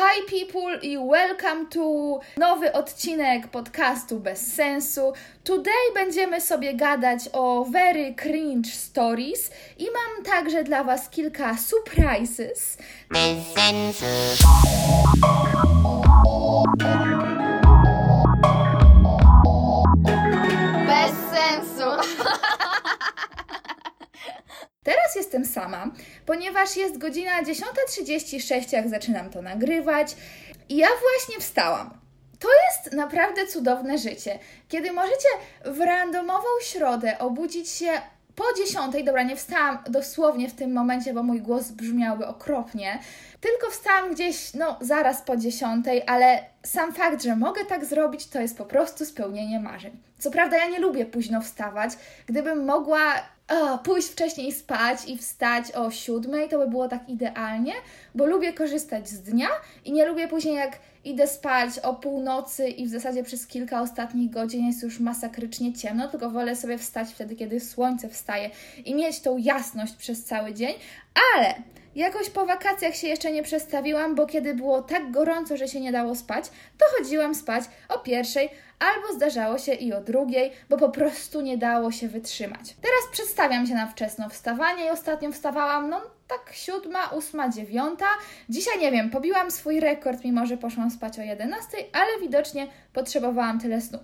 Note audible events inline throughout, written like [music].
Hi people i welcome to nowy odcinek podcastu bez sensu. Today będziemy sobie gadać o very cringe stories i mam także dla Was kilka surprises. Bez sensu. Teraz jestem sama, ponieważ jest godzina 10.36, jak zaczynam to nagrywać, i ja właśnie wstałam. To jest naprawdę cudowne życie, kiedy możecie w randomową środę obudzić się po dziesiątej, dobra, nie wstałam dosłownie w tym momencie, bo mój głos brzmiałby okropnie, tylko wstałam gdzieś, no, zaraz po dziesiątej, ale sam fakt, że mogę tak zrobić, to jest po prostu spełnienie marzeń. Co prawda, ja nie lubię późno wstawać. Gdybym mogła pójść wcześniej spać i wstać o siódmej, to by było tak idealnie, bo lubię korzystać z dnia i nie lubię później, jak idę spać o północy i w zasadzie przez kilka ostatnich godzin jest już masakrycznie ciemno, tylko wolę sobie wstać wtedy, kiedy słońce wstaje i mieć tą jasność przez cały dzień, ale Jakoś po wakacjach się jeszcze nie przestawiłam, bo kiedy było tak gorąco, że się nie dało spać, to chodziłam spać o pierwszej, albo zdarzało się i o drugiej, bo po prostu nie dało się wytrzymać. Teraz przedstawiam się na wczesno wstawanie i ostatnio wstawałam, no tak siódma, ósma, dziewiąta. Dzisiaj nie wiem, pobiłam swój rekord, mimo że poszłam spać o 11, ale widocznie potrzebowałam tyle snu.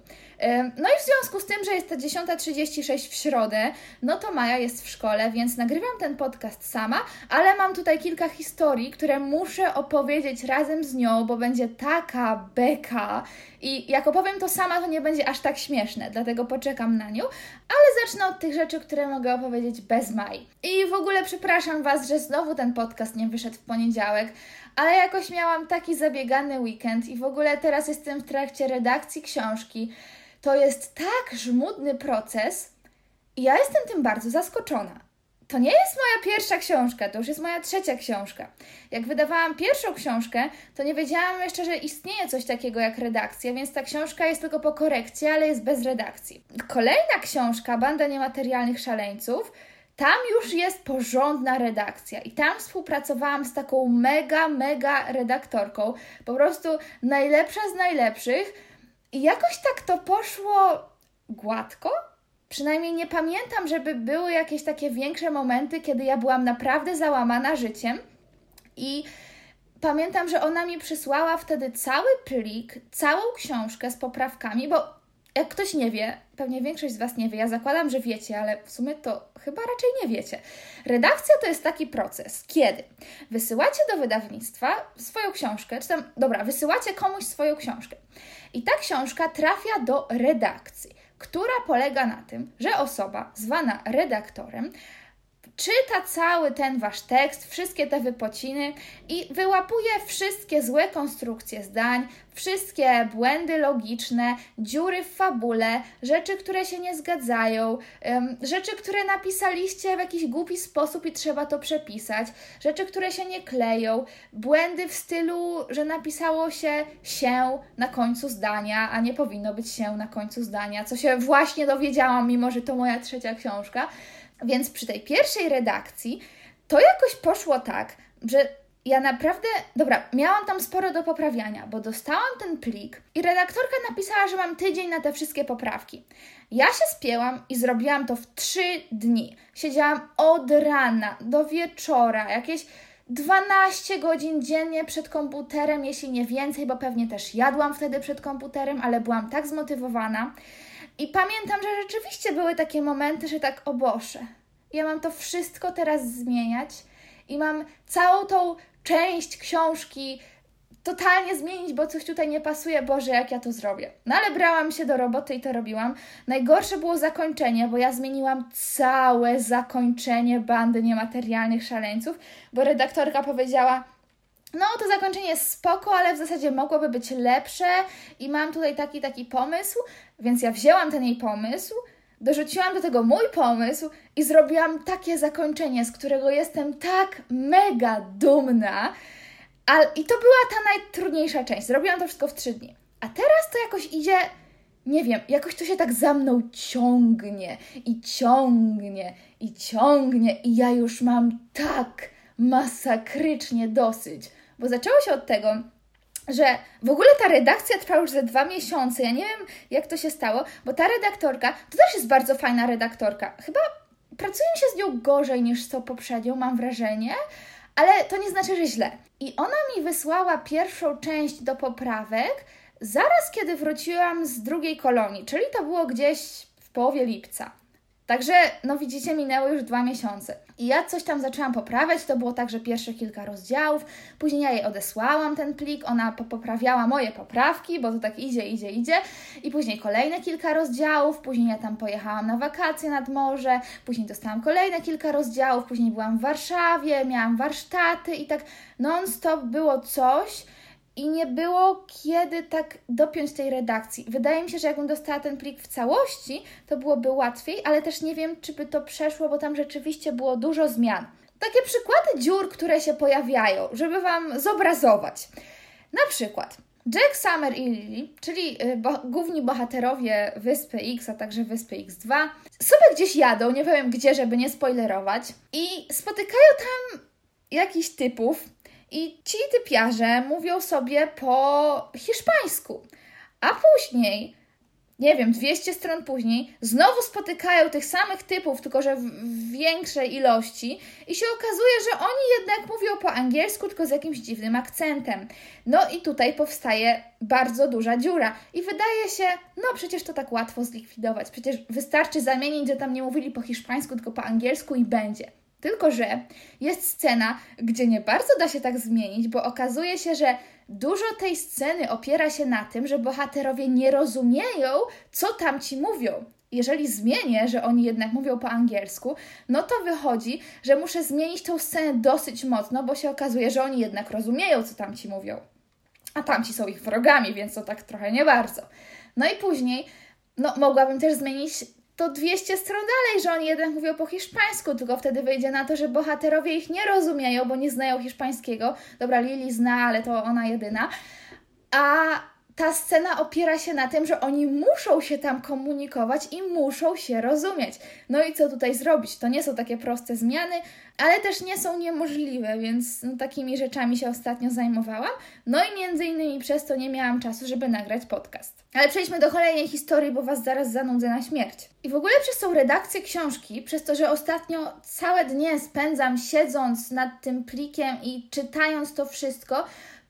No i w związku z tym, że jest ta 10.36 w środę, no to Maja jest w szkole, więc nagrywam ten podcast sama, ale mam tutaj kilka historii, które muszę opowiedzieć razem z nią, bo będzie taka beka i jak opowiem to sama, to nie będzie aż tak śmieszne, dlatego poczekam na nią, ale zacznę od tych rzeczy, które mogę opowiedzieć bez Mai. I w ogóle przepraszam Was, że znowu ten podcast nie wyszedł w poniedziałek, ale jakoś miałam taki zabiegany weekend i w ogóle teraz jestem w trakcie redakcji książki. To jest tak żmudny proces i ja jestem tym bardzo zaskoczona. To nie jest moja pierwsza książka, to już jest moja trzecia książka. Jak wydawałam pierwszą książkę, to nie wiedziałam jeszcze, że istnieje coś takiego jak redakcja, więc ta książka jest tylko po korekcji, ale jest bez redakcji. Kolejna książka, Banda Niematerialnych Szaleńców, tam już jest porządna redakcja i tam współpracowałam z taką mega, mega redaktorką. Po prostu najlepsza z najlepszych. I jakoś tak to poszło gładko. Przynajmniej nie pamiętam, żeby były jakieś takie większe momenty, kiedy ja byłam naprawdę załamana życiem. I pamiętam, że ona mi przysłała wtedy cały plik, całą książkę z poprawkami, bo jak ktoś nie wie, pewnie większość z Was nie wie, ja zakładam, że wiecie, ale w sumie to chyba raczej nie wiecie. Redakcja to jest taki proces, kiedy wysyłacie do wydawnictwa swoją książkę, czy tam, dobra, wysyłacie komuś swoją książkę i ta książka trafia do redakcji, która polega na tym, że osoba zwana redaktorem czyta cały ten wasz tekst, wszystkie te wypociny i wyłapuje wszystkie złe konstrukcje zdań, wszystkie błędy logiczne, dziury w fabule, rzeczy, które się nie zgadzają, rzeczy, które napisaliście w jakiś głupi sposób i trzeba to przepisać, rzeczy, które się nie kleją, błędy w stylu, że napisało się się na końcu zdania, a nie powinno być się na końcu zdania, co się właśnie dowiedziałam, mimo że to moja trzecia książka. Więc przy tej pierwszej redakcji to jakoś poszło tak, że ja naprawdę, dobra, miałam tam sporo do poprawiania, bo dostałam ten plik i redaktorka napisała, że mam tydzień na te wszystkie poprawki. Ja się spięłam i zrobiłam to w trzy dni. Siedziałam od rana do wieczora, jakieś 12 godzin dziennie przed komputerem, jeśli nie więcej, bo pewnie też jadłam wtedy przed komputerem, ale byłam tak zmotywowana. I pamiętam, że rzeczywiście były takie momenty, że tak, o Boże, ja mam to wszystko teraz zmieniać i mam całą tą część książki totalnie zmienić, bo coś tutaj nie pasuje, Boże, jak ja to zrobię. No ale brałam się do roboty i to robiłam. Najgorsze było zakończenie, bo ja zmieniłam całe zakończenie bandy niematerialnych szaleńców, bo redaktorka powiedziała, no to zakończenie jest spoko, ale w zasadzie mogłoby być lepsze i mam tutaj taki, taki pomysł, więc ja wzięłam ten jej pomysł, dorzuciłam do tego mój pomysł i zrobiłam takie zakończenie, z którego jestem tak mega dumna. A, I to była ta najtrudniejsza część. Zrobiłam to wszystko w trzy dni. A teraz to jakoś idzie, nie wiem, jakoś to się tak za mną ciągnie i ciągnie i ciągnie i ja już mam tak masakrycznie dosyć. Bo zaczęło się od tego, że w ogóle ta redakcja trwa już ze dwa miesiące. Ja nie wiem, jak to się stało, bo ta redaktorka to też jest bardzo fajna redaktorka. Chyba pracuje się z nią gorzej niż z tą poprzednią, mam wrażenie, ale to nie znaczy, że źle. I ona mi wysłała pierwszą część do poprawek zaraz kiedy wróciłam z drugiej kolonii, czyli to było gdzieś w połowie lipca. Także, no widzicie, minęły już dwa miesiące. I ja coś tam zaczęłam poprawiać, to było tak, że pierwsze kilka rozdziałów, później ja jej odesłałam ten plik, ona poprawiała moje poprawki, bo to tak idzie, idzie, idzie, i później kolejne kilka rozdziałów, później ja tam pojechałam na wakacje nad morze, później dostałam kolejne kilka rozdziałów, później byłam w Warszawie, miałam warsztaty i tak non-stop było coś, i nie było kiedy tak dopiąć tej redakcji. Wydaje mi się, że jakbym dostała ten plik w całości, to byłoby łatwiej, ale też nie wiem, czy by to przeszło, bo tam rzeczywiście było dużo zmian. Takie przykłady dziur, które się pojawiają, żeby Wam zobrazować. Na przykład Jack, Summer i Lily, czyli y, bo, główni bohaterowie Wyspy X, a także Wyspy X2, sobie gdzieś jadą, nie wiem gdzie, żeby nie spoilerować, i spotykają tam jakichś typów, i ci typiarze mówią sobie po hiszpańsku. A później, nie wiem, 200 stron później, znowu spotykają tych samych typów, tylko że w większej ilości, i się okazuje, że oni jednak mówią po angielsku, tylko z jakimś dziwnym akcentem. No i tutaj powstaje bardzo duża dziura. I wydaje się, no przecież to tak łatwo zlikwidować. Przecież wystarczy zamienić, że tam nie mówili po hiszpańsku, tylko po angielsku i będzie. Tylko, że jest scena, gdzie nie bardzo da się tak zmienić, bo okazuje się, że dużo tej sceny opiera się na tym, że bohaterowie nie rozumieją, co tam ci mówią. Jeżeli zmienię, że oni jednak mówią po angielsku, no to wychodzi, że muszę zmienić tą scenę dosyć mocno, bo się okazuje, że oni jednak rozumieją, co tam ci mówią. A tamci są ich wrogami, więc to tak trochę nie bardzo. No i później, no mogłabym też zmienić to 200 stron dalej, że oni jednak mówią po hiszpańsku, tylko wtedy wyjdzie na to, że bohaterowie ich nie rozumieją, bo nie znają hiszpańskiego. Dobra, Lili zna, ale to ona jedyna. A ta scena opiera się na tym, że oni muszą się tam komunikować i muszą się rozumieć. No i co tutaj zrobić? To nie są takie proste zmiany, ale też nie są niemożliwe, więc no, takimi rzeczami się ostatnio zajmowałam. No i między innymi przez to nie miałam czasu, żeby nagrać podcast. Ale przejdźmy do kolejnej historii, bo Was zaraz zanudzę na śmierć. I w ogóle przez tą redakcję książki, przez to, że ostatnio całe dnie spędzam siedząc nad tym plikiem i czytając to wszystko,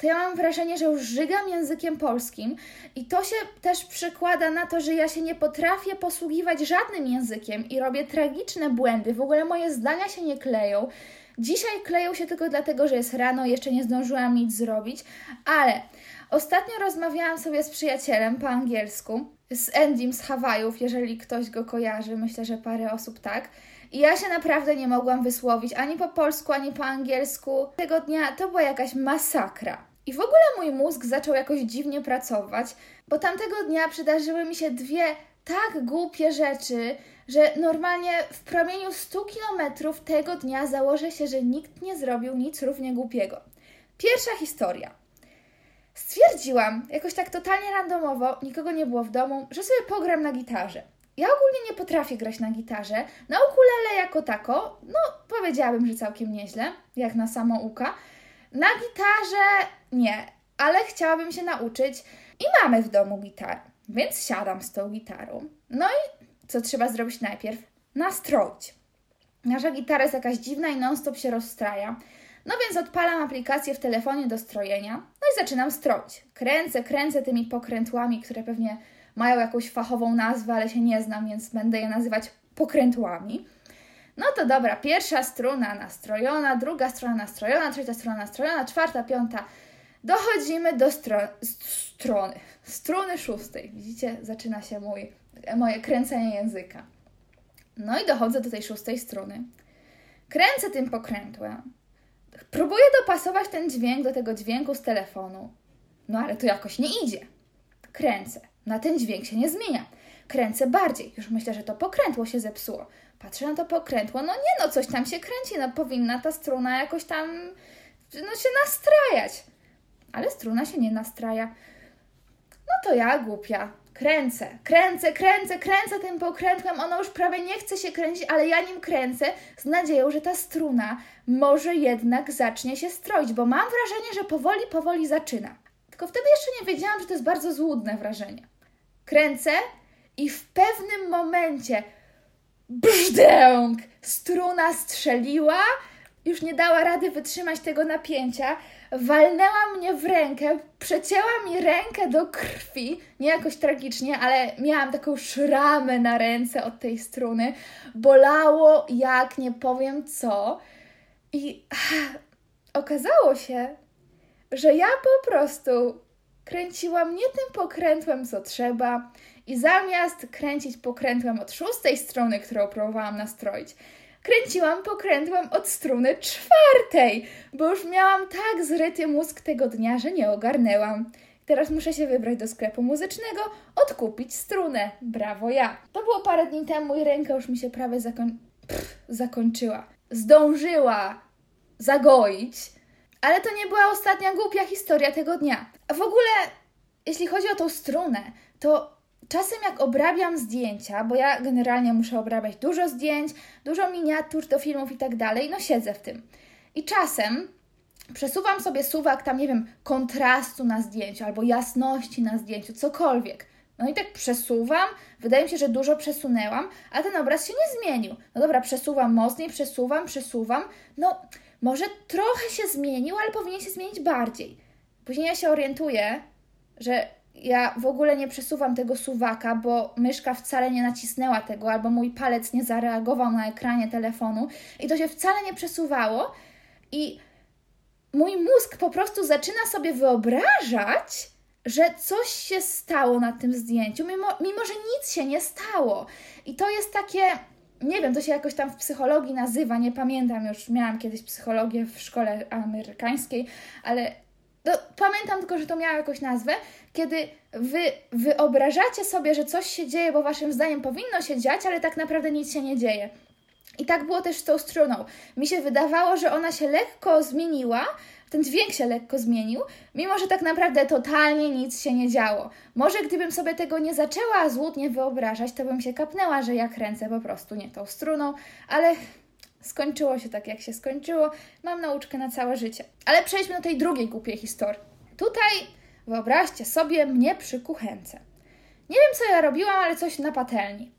to ja mam wrażenie, że już żygam językiem polskim i to się też przykłada na to, że ja się nie potrafię posługiwać żadnym językiem i robię tragiczne błędy. W ogóle moje zdania się nie kleją. Dzisiaj kleją się tylko dlatego, że jest rano, jeszcze nie zdążyłam nic zrobić, ale ostatnio rozmawiałam sobie z przyjacielem po angielsku, z Endym z Hawajów, jeżeli ktoś go kojarzy, myślę, że parę osób tak. I ja się naprawdę nie mogłam wysłowić ani po polsku, ani po angielsku. Tego dnia to była jakaś masakra. I w ogóle mój mózg zaczął jakoś dziwnie pracować, bo tamtego dnia przydarzyły mi się dwie tak głupie rzeczy, że normalnie w promieniu 100 kilometrów tego dnia założę się, że nikt nie zrobił nic równie głupiego. Pierwsza historia. Stwierdziłam, jakoś tak totalnie randomowo, nikogo nie było w domu, że sobie pogram na gitarze. Ja ogólnie nie potrafię grać na gitarze. Na ukulele jako tako, no powiedziałabym, że całkiem nieźle, jak na samouka. Na gitarze nie, ale chciałabym się nauczyć i mamy w domu gitarę, więc siadam z tą gitarą. No i co trzeba zrobić najpierw? Nastroić. Nasza gitara jest jakaś dziwna i non-stop się rozstraja. No więc odpalam aplikację w telefonie do strojenia, no i zaczynam stroić. Kręcę, kręcę tymi pokrętłami, które pewnie mają jakąś fachową nazwę, ale się nie znam, więc będę je nazywać pokrętłami. No to dobra, pierwsza struna nastrojona, druga strona nastrojona, trzecia strona nastrojona, czwarta, piąta. Dochodzimy do stro strony, struny szóstej. Widzicie, zaczyna się mój, moje kręcenie języka. No i dochodzę do tej szóstej struny. Kręcę tym pokrętłem. Próbuję dopasować ten dźwięk do tego dźwięku z telefonu. No ale to jakoś nie idzie. Kręcę. Na ten dźwięk się nie zmienia. Kręcę bardziej. Już myślę, że to pokrętło się zepsuło. Patrzę na to pokrętło. No nie no, coś tam się kręci. No powinna ta struna jakoś tam no, się nastrajać. Ale struna się nie nastraja. No to ja głupia. Kręcę, kręcę, kręcę, kręcę tym pokrętłem. Ono już prawie nie chce się kręcić, ale ja nim kręcę z nadzieją, że ta struna może jednak zacznie się stroić, bo mam wrażenie, że powoli, powoli zaczyna. Tylko wtedy jeszcze nie wiedziałam, że to jest bardzo złudne wrażenie. Kręcę i w pewnym momencie brzdęk! Struna strzeliła, już nie dała rady wytrzymać tego napięcia, walnęła mnie w rękę, przecięła mi rękę do krwi, nie jakoś tragicznie, ale miałam taką szramę na ręce od tej struny. Bolało jak nie powiem co. I ach, okazało się, że ja po prostu kręciłam nie tym pokrętłem, co trzeba, i zamiast kręcić pokrętłem od szóstej strony, którą próbowałam nastroić, kręciłam pokrętłem od struny czwartej, bo już miałam tak zryty mózg tego dnia, że nie ogarnęłam. Teraz muszę się wybrać do sklepu muzycznego, odkupić strunę. Brawo ja. To było parę dni temu i ręka już mi się prawie zakoń... Pff, zakończyła. Zdążyła zagoić, ale to nie była ostatnia głupia historia tego dnia. A w ogóle, jeśli chodzi o tą strunę, to czasem jak obrabiam zdjęcia, bo ja generalnie muszę obrabiać dużo zdjęć, dużo miniatur do filmów i tak dalej, no siedzę w tym. I czasem przesuwam sobie suwak tam, nie wiem, kontrastu na zdjęciu albo jasności na zdjęciu, cokolwiek. No i tak przesuwam, wydaje mi się, że dużo przesunęłam, a ten obraz się nie zmienił. No dobra, przesuwam mocniej, przesuwam, przesuwam. No, może trochę się zmienił, ale powinien się zmienić bardziej. Później ja się orientuję, że ja w ogóle nie przesuwam tego suwaka, bo myszka wcale nie nacisnęła tego, albo mój palec nie zareagował na ekranie telefonu i to się wcale nie przesuwało. I mój mózg po prostu zaczyna sobie wyobrażać, że coś się stało na tym zdjęciu, mimo, mimo że nic się nie stało. I to jest takie, nie wiem, to się jakoś tam w psychologii nazywa, nie pamiętam już, miałam kiedyś psychologię w szkole amerykańskiej, ale no, pamiętam tylko, że to miało jakąś nazwę, kiedy wy wyobrażacie sobie, że coś się dzieje, bo waszym zdaniem powinno się dziać, ale tak naprawdę nic się nie dzieje. I tak było też z tą struną. Mi się wydawało, że ona się lekko zmieniła, ten dźwięk się lekko zmienił, mimo że tak naprawdę totalnie nic się nie działo. Może gdybym sobie tego nie zaczęła złudnie wyobrażać, to bym się kapnęła, że ja kręcę po prostu nie tą struną, ale skończyło się tak, jak się skończyło. Mam nauczkę na całe życie. Ale przejdźmy do tej drugiej głupiej historii. Tutaj wyobraźcie sobie mnie przy kuchence. Nie wiem, co ja robiłam, ale coś na patelni.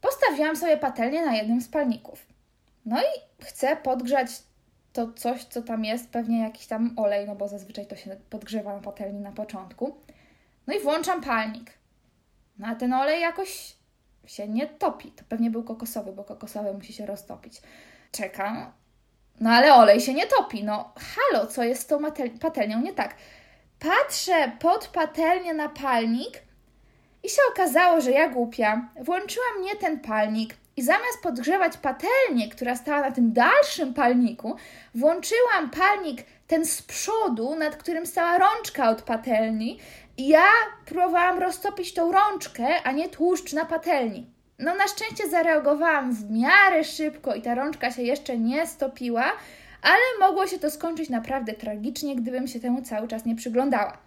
Postawiłam sobie patelnię na jednym z palników. No i chcę podgrzać to coś, co tam jest, pewnie jakiś tam olej, no bo zazwyczaj to się podgrzewa na patelni na początku. No i włączam palnik. No a ten olej jakoś się nie topi. To pewnie był kokosowy, bo kokosowy musi się roztopić. Czekam. No ale olej się nie topi. No halo, co jest z tą patelnią nie tak? Patrzę pod patelnię na palnik i się okazało, że ja głupia. Włączyłam nie ten palnik i zamiast podgrzewać patelnię, która stała na tym dalszym palniku, włączyłam palnik ten z przodu, nad którym stała rączka od patelni ja próbowałam roztopić tą rączkę, a nie tłuszcz na patelni. No na szczęście zareagowałam w miarę szybko i ta rączka się jeszcze nie stopiła, ale mogło się to skończyć naprawdę tragicznie, gdybym się temu cały czas nie przyglądała.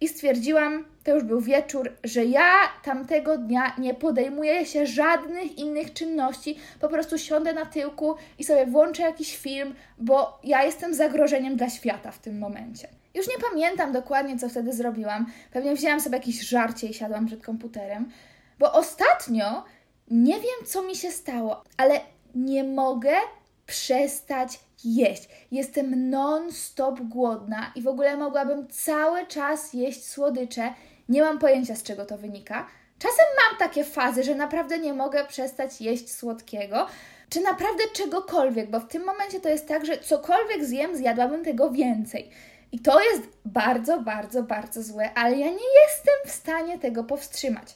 I stwierdziłam, to już był wieczór, że ja tamtego dnia nie podejmuję się żadnych innych czynności, po prostu siądę na tyłku i sobie włączę jakiś film, bo ja jestem zagrożeniem dla świata w tym momencie. Już nie pamiętam dokładnie, co wtedy zrobiłam. Pewnie wzięłam sobie jakieś żarcie i siadłam przed komputerem, bo ostatnio nie wiem, co mi się stało, ale nie mogę przestać jeść. Jestem non-stop głodna i w ogóle mogłabym cały czas jeść słodycze. Nie mam pojęcia, z czego to wynika. Czasem mam takie fazy, że naprawdę nie mogę przestać jeść słodkiego, czy naprawdę czegokolwiek, bo w tym momencie to jest tak, że cokolwiek zjem, zjadłabym tego więcej. I to jest bardzo, bardzo, bardzo złe, ale ja nie jestem w stanie tego powstrzymać.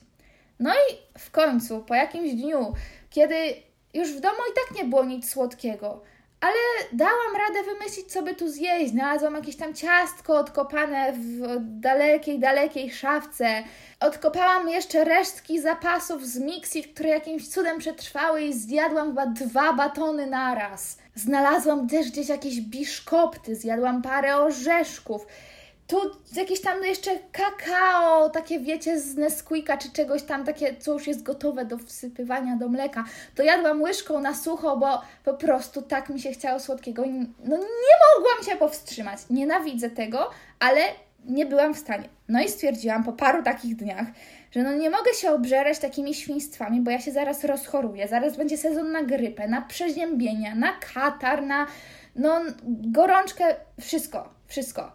No i w końcu, po jakimś dniu, kiedy już w domu i tak nie było nic słodkiego, ale dałam radę wymyślić, co by tu zjeść. Znalazłam jakieś tam ciastko odkopane w dalekiej, dalekiej szafce. Odkopałam jeszcze resztki zapasów z Mixit, które jakimś cudem przetrwały i zjadłam chyba dwa batony naraz. Znalazłam też gdzieś jakieś biszkopty, zjadłam parę orzeszków. Tu jakieś tam jeszcze kakao, takie wiecie, z Nesquika czy czegoś tam, takie, co już jest gotowe do wsypywania do mleka. To jadłam łyżką na sucho, bo po prostu tak mi się chciało słodkiego. No nie mogłam się powstrzymać. Nienawidzę tego, ale nie byłam w stanie. No i stwierdziłam po paru takich dniach, że no nie mogę się obżerać takimi świństwami, bo ja się zaraz rozchoruję. Zaraz będzie sezon na grypę, na przeziębienia, na katar, na no, gorączkę, wszystko, wszystko.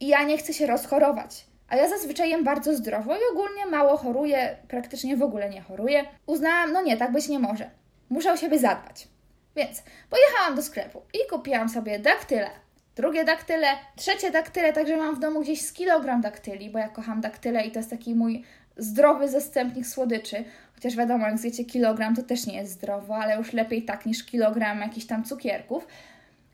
I ja nie chcę się rozchorować. A ja zazwyczaj jem bardzo zdrowo i ogólnie mało choruję, praktycznie w ogóle nie choruję. Uznałam, no nie, tak być nie może. Muszę o siebie zadbać. Więc pojechałam do sklepu i kupiłam sobie daktyle, drugie daktyle, trzecie daktyle, także mam w domu gdzieś z kilogram daktyli, bo ja kocham daktyle i to jest taki mój zdrowy zastępnik słodyczy. Chociaż wiadomo, jak zjecie kilogram, to też nie jest zdrowo, ale już lepiej tak niż kilogram jakichś tam cukierków.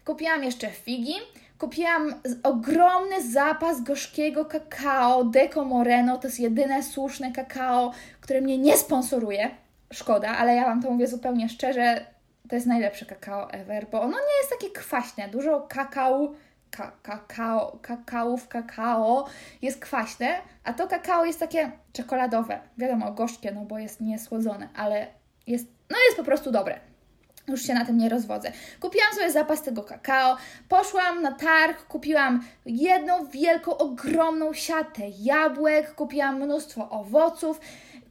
Kupiłam jeszcze figi, kupiłam ogromny zapas gorzkiego kakao Deco Moreno, to jest jedyne słuszne kakao, które mnie nie sponsoruje. Szkoda, ale ja Wam to mówię zupełnie szczerze, to jest najlepsze kakao ever, bo ono nie jest takie kwaśne. Dużo kakao, ka, kakao, kakaów, kakao jest kwaśne, a to kakao jest takie czekoladowe. Wiadomo, gorzkie, no bo jest niesłodzone, ale jest, no jest po prostu dobre. Już się na tym nie rozwodzę. Kupiłam sobie zapas tego kakao, poszłam na targ, kupiłam jedną wielką, ogromną siatę jabłek, kupiłam mnóstwo owoców,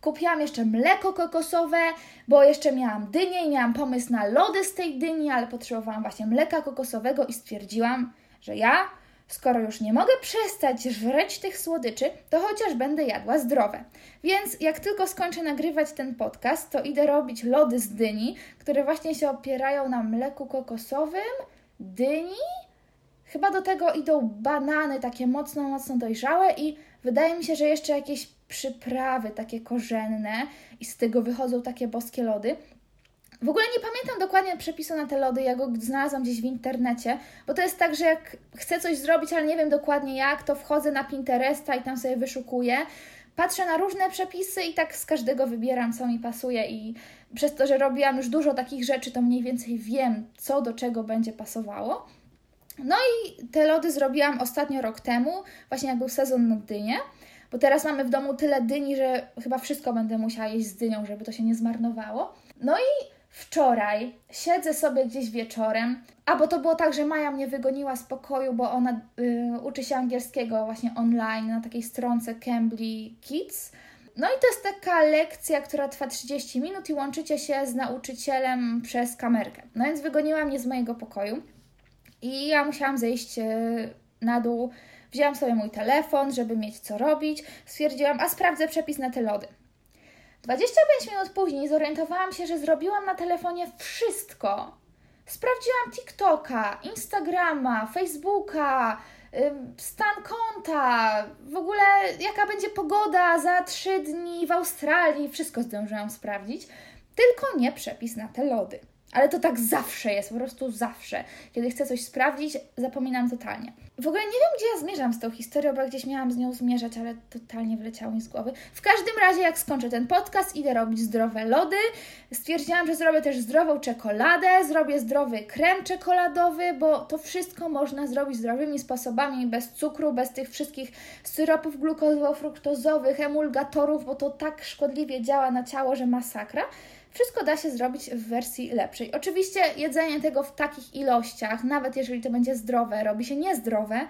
kupiłam jeszcze mleko kokosowe, bo jeszcze miałam dynię i miałam pomysł na lody z tej dyni, ale potrzebowałam właśnie mleka kokosowego i stwierdziłam, że ja, skoro już nie mogę przestać żreć tych słodyczy, to chociaż będę jadła zdrowe. Więc jak tylko skończę nagrywać ten podcast, to idę robić lody z dyni, które właśnie się opierają na mleku kokosowym, dyni. Chyba do tego idą banany takie mocno, mocno dojrzałe i wydaje mi się, że jeszcze jakieś przyprawy takie korzenne i z tego wychodzą takie boskie lody. W ogóle nie pamiętam dokładnie przepisu na te lody, ja go znalazłam gdzieś w internecie, bo to jest tak, że jak chcę coś zrobić, ale nie wiem dokładnie jak, to wchodzę na Pinteresta i tam sobie wyszukuję. Patrzę na różne przepisy i tak z każdego wybieram, co mi pasuje, i przez to, że robiłam już dużo takich rzeczy, to mniej więcej wiem, co do czego będzie pasowało. No i te lody zrobiłam ostatnio rok temu, właśnie jak był sezon na dynię bo teraz mamy w domu tyle dyni, że chyba wszystko będę musiała jeść z dynią, żeby to się nie zmarnowało. No i wczoraj siedzę sobie gdzieś wieczorem, a bo to było tak, że Maja mnie wygoniła z pokoju, bo ona y, uczy się angielskiego właśnie online na takiej stronce Cambly Kids. No i to jest taka lekcja, która trwa 30 minut i łączycie się z nauczycielem przez kamerkę. No więc wygoniła mnie z mojego pokoju i ja musiałam zejść y, na dół Wzięłam sobie mój telefon, żeby mieć co robić. Stwierdziłam, a sprawdzę przepis na te lody. 25 minut później zorientowałam się, że zrobiłam na telefonie wszystko. Sprawdziłam TikToka, Instagrama, Facebooka, stan konta, w ogóle jaka będzie pogoda za 3 dni w Australii. Wszystko zdążyłam sprawdzić, tylko nie przepis na te lody. Ale to tak zawsze jest, po prostu zawsze. Kiedy chcę coś sprawdzić, zapominam totalnie. W ogóle nie wiem, gdzie ja zmierzam z tą historią, bo gdzieś miałam z nią zmierzać, ale totalnie wleciało mi z głowy. W każdym razie, jak skończę ten podcast, idę robić zdrowe lody. Stwierdziłam, że zrobię też zdrową czekoladę, zrobię zdrowy krem czekoladowy, bo to wszystko można zrobić zdrowymi sposobami, bez cukru, bez tych wszystkich syropów glukozowo-fruktozowych, emulgatorów, bo to tak szkodliwie działa na ciało, że masakra wszystko da się zrobić w wersji lepszej. Oczywiście jedzenie tego w takich ilościach, nawet jeżeli to będzie zdrowe, robi się niezdrowe,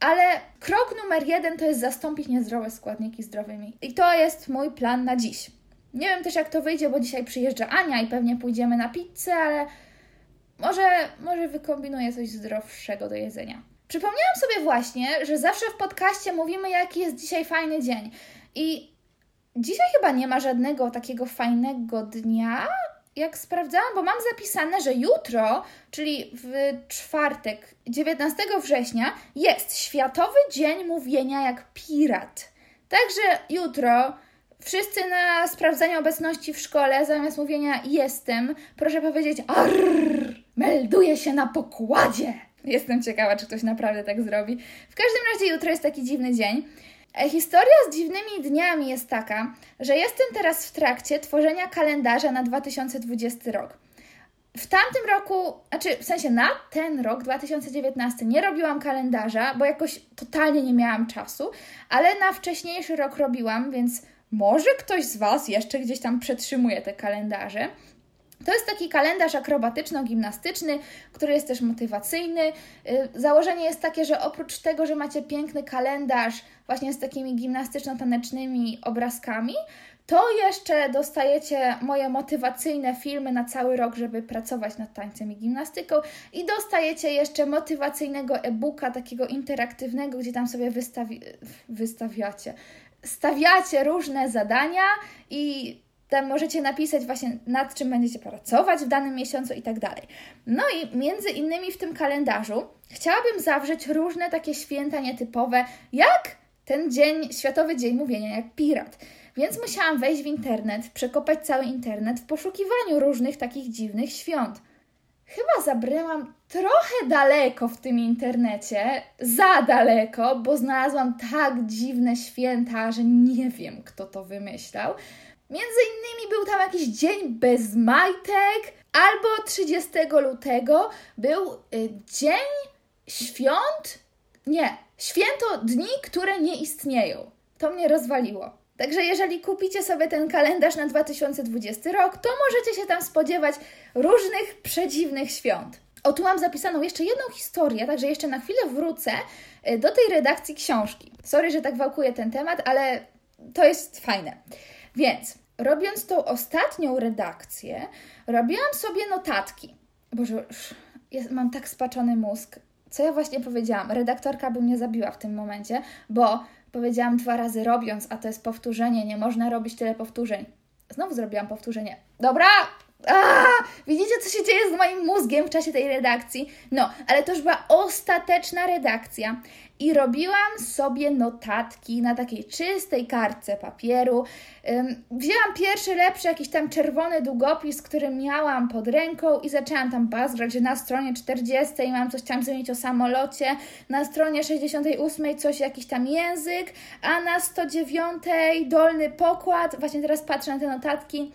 ale krok numer jeden to jest zastąpić niezdrowe składniki zdrowymi. I to jest mój plan na dziś. Nie wiem też jak to wyjdzie, bo dzisiaj przyjeżdża Ania i pewnie pójdziemy na pizzę, ale może, może wykombinuję coś zdrowszego do jedzenia. Przypomniałam sobie właśnie, że zawsze w podcaście mówimy, jaki jest dzisiaj fajny dzień. I Dzisiaj chyba nie ma żadnego takiego fajnego dnia, jak sprawdzałam, bo mam zapisane, że jutro, czyli w czwartek, 19 września, jest Światowy Dzień Mówienia jak Pirat. Także jutro wszyscy na sprawdzenie obecności w szkole, zamiast mówienia jestem, proszę powiedzieć arrr, melduję się na pokładzie. Jestem ciekawa, czy ktoś naprawdę tak zrobi. W każdym razie jutro jest taki dziwny dzień. E, historia z dziwnymi dniami jest taka, że jestem teraz w trakcie tworzenia kalendarza na 2020 rok. W tamtym roku, znaczy w sensie na ten rok 2019 nie robiłam kalendarza, bo jakoś totalnie nie miałam czasu, ale na wcześniejszy rok robiłam, więc może ktoś z Was jeszcze gdzieś tam przetrzymuje te kalendarze. To jest taki kalendarz akrobatyczno-gimnastyczny, który jest też motywacyjny. Y, założenie jest takie, że oprócz tego, że macie piękny kalendarz właśnie z takimi gimnastyczno-tanecznymi obrazkami, to jeszcze dostajecie moje motywacyjne filmy na cały rok, żeby pracować nad tańcem i gimnastyką i dostajecie jeszcze motywacyjnego e-booka, takiego interaktywnego, gdzie tam sobie wystawi wystawiacie, stawiacie różne zadania i tam możecie napisać właśnie nad czym będziecie pracować w danym miesiącu i tak dalej. No i między innymi w tym kalendarzu chciałabym zawrzeć różne takie święta nietypowe, jak ten dzień, Światowy Dzień Mówienia jak Pirat. Więc musiałam wejść w internet, przekopać cały internet w poszukiwaniu różnych takich dziwnych świąt. Chyba zabryłam trochę daleko w tym internecie, za daleko, bo znalazłam tak dziwne święta, że nie wiem, kto to wymyślał. Między innymi był tam jakiś dzień bez majtek, albo 30 lutego był y, dzień świąt, nie, święto dni, które nie istnieją. To mnie rozwaliło. Także jeżeli kupicie sobie ten kalendarz na 2020 rok, to możecie się tam spodziewać różnych przedziwnych świąt. O, tu mam zapisaną jeszcze jedną historię, także jeszcze na chwilę wrócę y, do tej redakcji książki. Sorry, że tak wałkuję ten temat, ale to jest fajne. Więc robiąc tą ostatnią redakcję, robiłam sobie notatki. Boże, jest, mam tak spaczony mózg. Co ja właśnie powiedziałam? Redaktorka by mnie zabiła w tym momencie, bo powiedziałam dwa razy robiąc, a to jest powtórzenie, nie można robić tyle powtórzeń. Znowu zrobiłam powtórzenie. Dobra, widzicie, co się dzieje z moim mózgiem w czasie tej redakcji? No, ale to już była ostateczna redakcja i robiłam sobie notatki na takiej czystej kartce papieru. Wzięłam pierwszy, lepszy, jakiś tam czerwony długopis, który miałam pod ręką i zaczęłam tam bazgrać, na stronie 40 mam coś tam zmienić o samolocie, na stronie 68 coś, jakiś tam język, a na 109 dolny pokład. Właśnie teraz patrzę na te notatki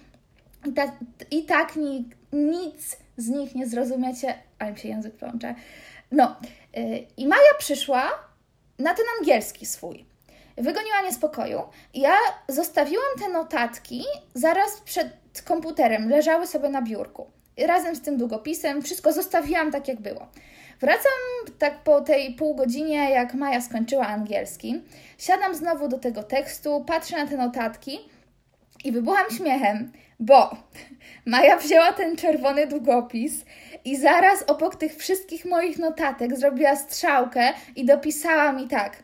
i, ta, i tak ni, nic z nich nie zrozumiecie, ale mi się język plącze. No, yy, i Maja przyszła na ten angielski swój. Wygoniła mnie z pokoju. Ja zostawiłam te notatki zaraz przed komputerem, leżały sobie na biurku. Razem z tym długopisem, wszystko zostawiłam tak, jak było. Wracam tak po tej pół godzinie, jak Maja skończyła angielski. Siadam znowu do tego tekstu, patrzę na te notatki i wybucham śmiechem, bo [laughs] Maja wzięła ten czerwony długopis i zaraz obok tych wszystkich moich notatek zrobiła strzałkę i dopisała mi tak: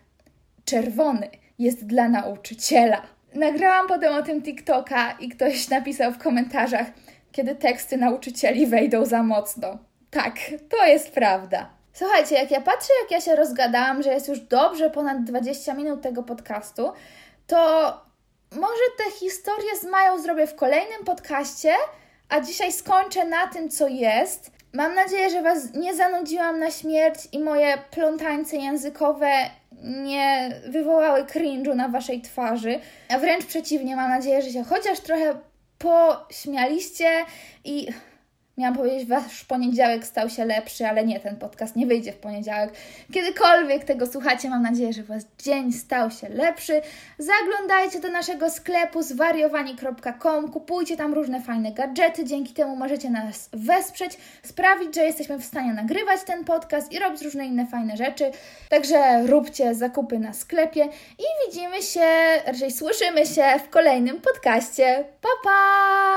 Czerwony jest dla nauczyciela. Nagrałam potem o tym TikToka i ktoś napisał w komentarzach, kiedy teksty nauczycieli wejdą za mocno. Tak, to jest prawda. Słuchajcie, jak ja patrzę, jak ja się rozgadałam, że jest już dobrze ponad 20 minut tego podcastu, to może tę historię z Mają zrobię w kolejnym podcaście, a dzisiaj skończę na tym, co jest. Mam nadzieję, że Was nie zanudziłam na śmierć i moje plątańce językowe nie wywołały cringe'u na Waszej twarzy, a wręcz przeciwnie, mam nadzieję, że się chociaż trochę pośmialiście i Miałam powiedzieć, wasz poniedziałek stał się lepszy, ale nie, ten podcast nie wyjdzie w poniedziałek. Kiedykolwiek tego słuchacie, mam nadzieję, że wasz dzień stał się lepszy. Zaglądajcie do naszego sklepu zwariowani.com, kupujcie tam różne fajne gadżety, dzięki temu możecie nas wesprzeć, sprawić, że jesteśmy w stanie nagrywać ten podcast i robić różne inne fajne rzeczy. Także róbcie zakupy na sklepie i widzimy się, raczej słyszymy się w kolejnym podcaście. Pa, pa!